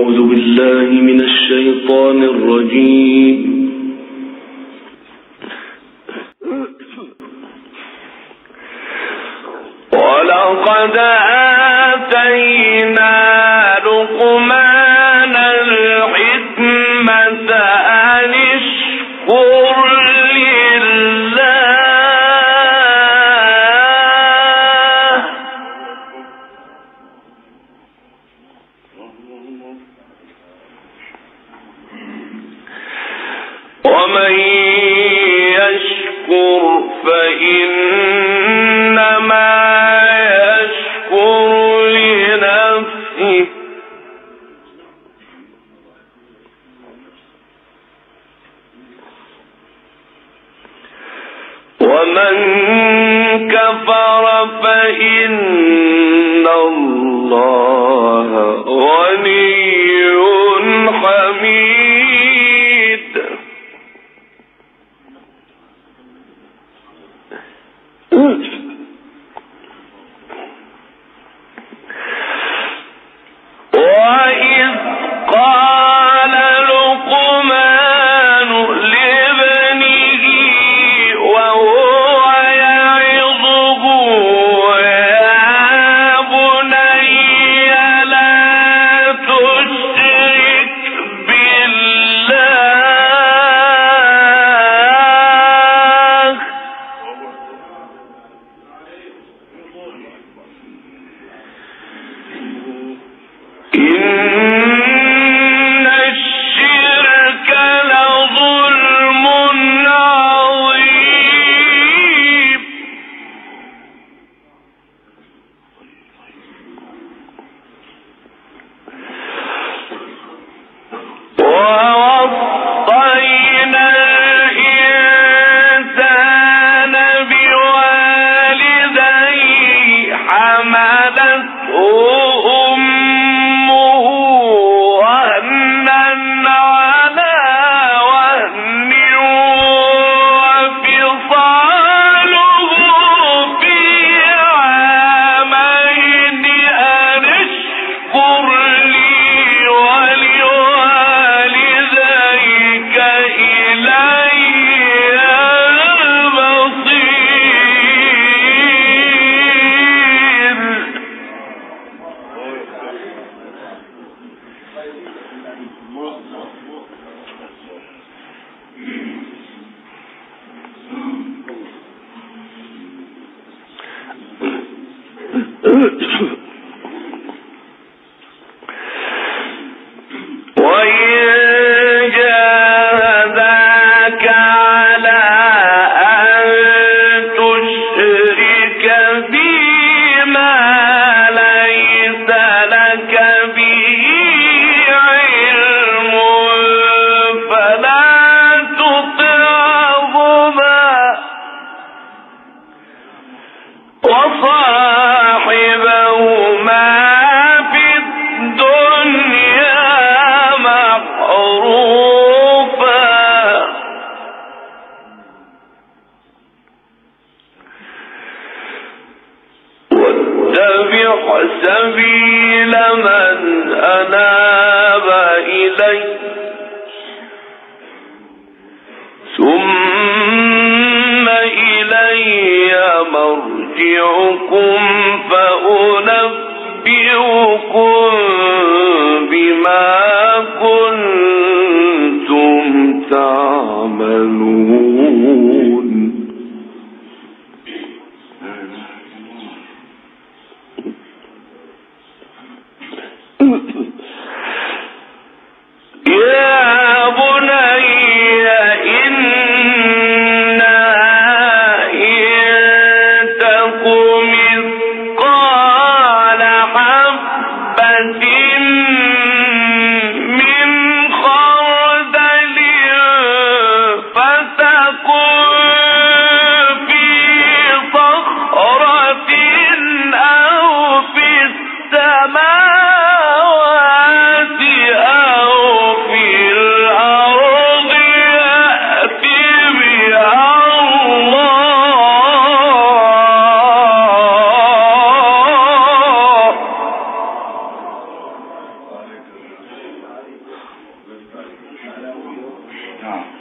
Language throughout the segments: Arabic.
أعوذ بالله من الشيطان الرجيم. ولقد آتينا اتبع سبيل من أناب إلي ثم إلي مرجعكم فأنبئكم हाँ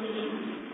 Amém.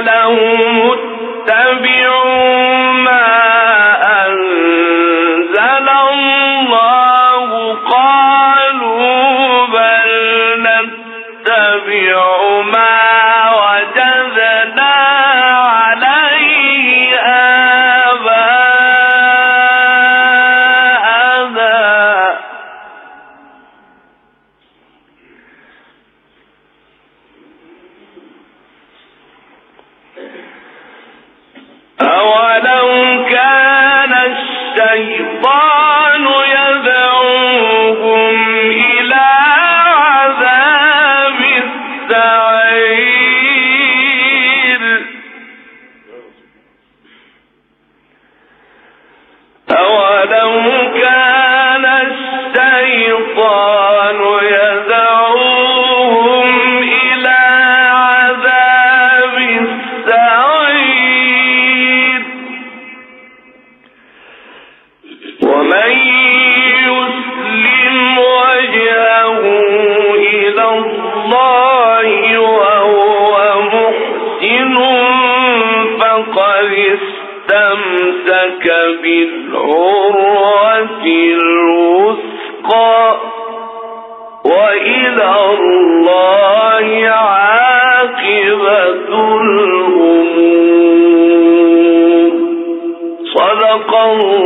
لهم اتبعوا بالعروة الوثقى وإلى الله عاقبة الأمور. صدق الله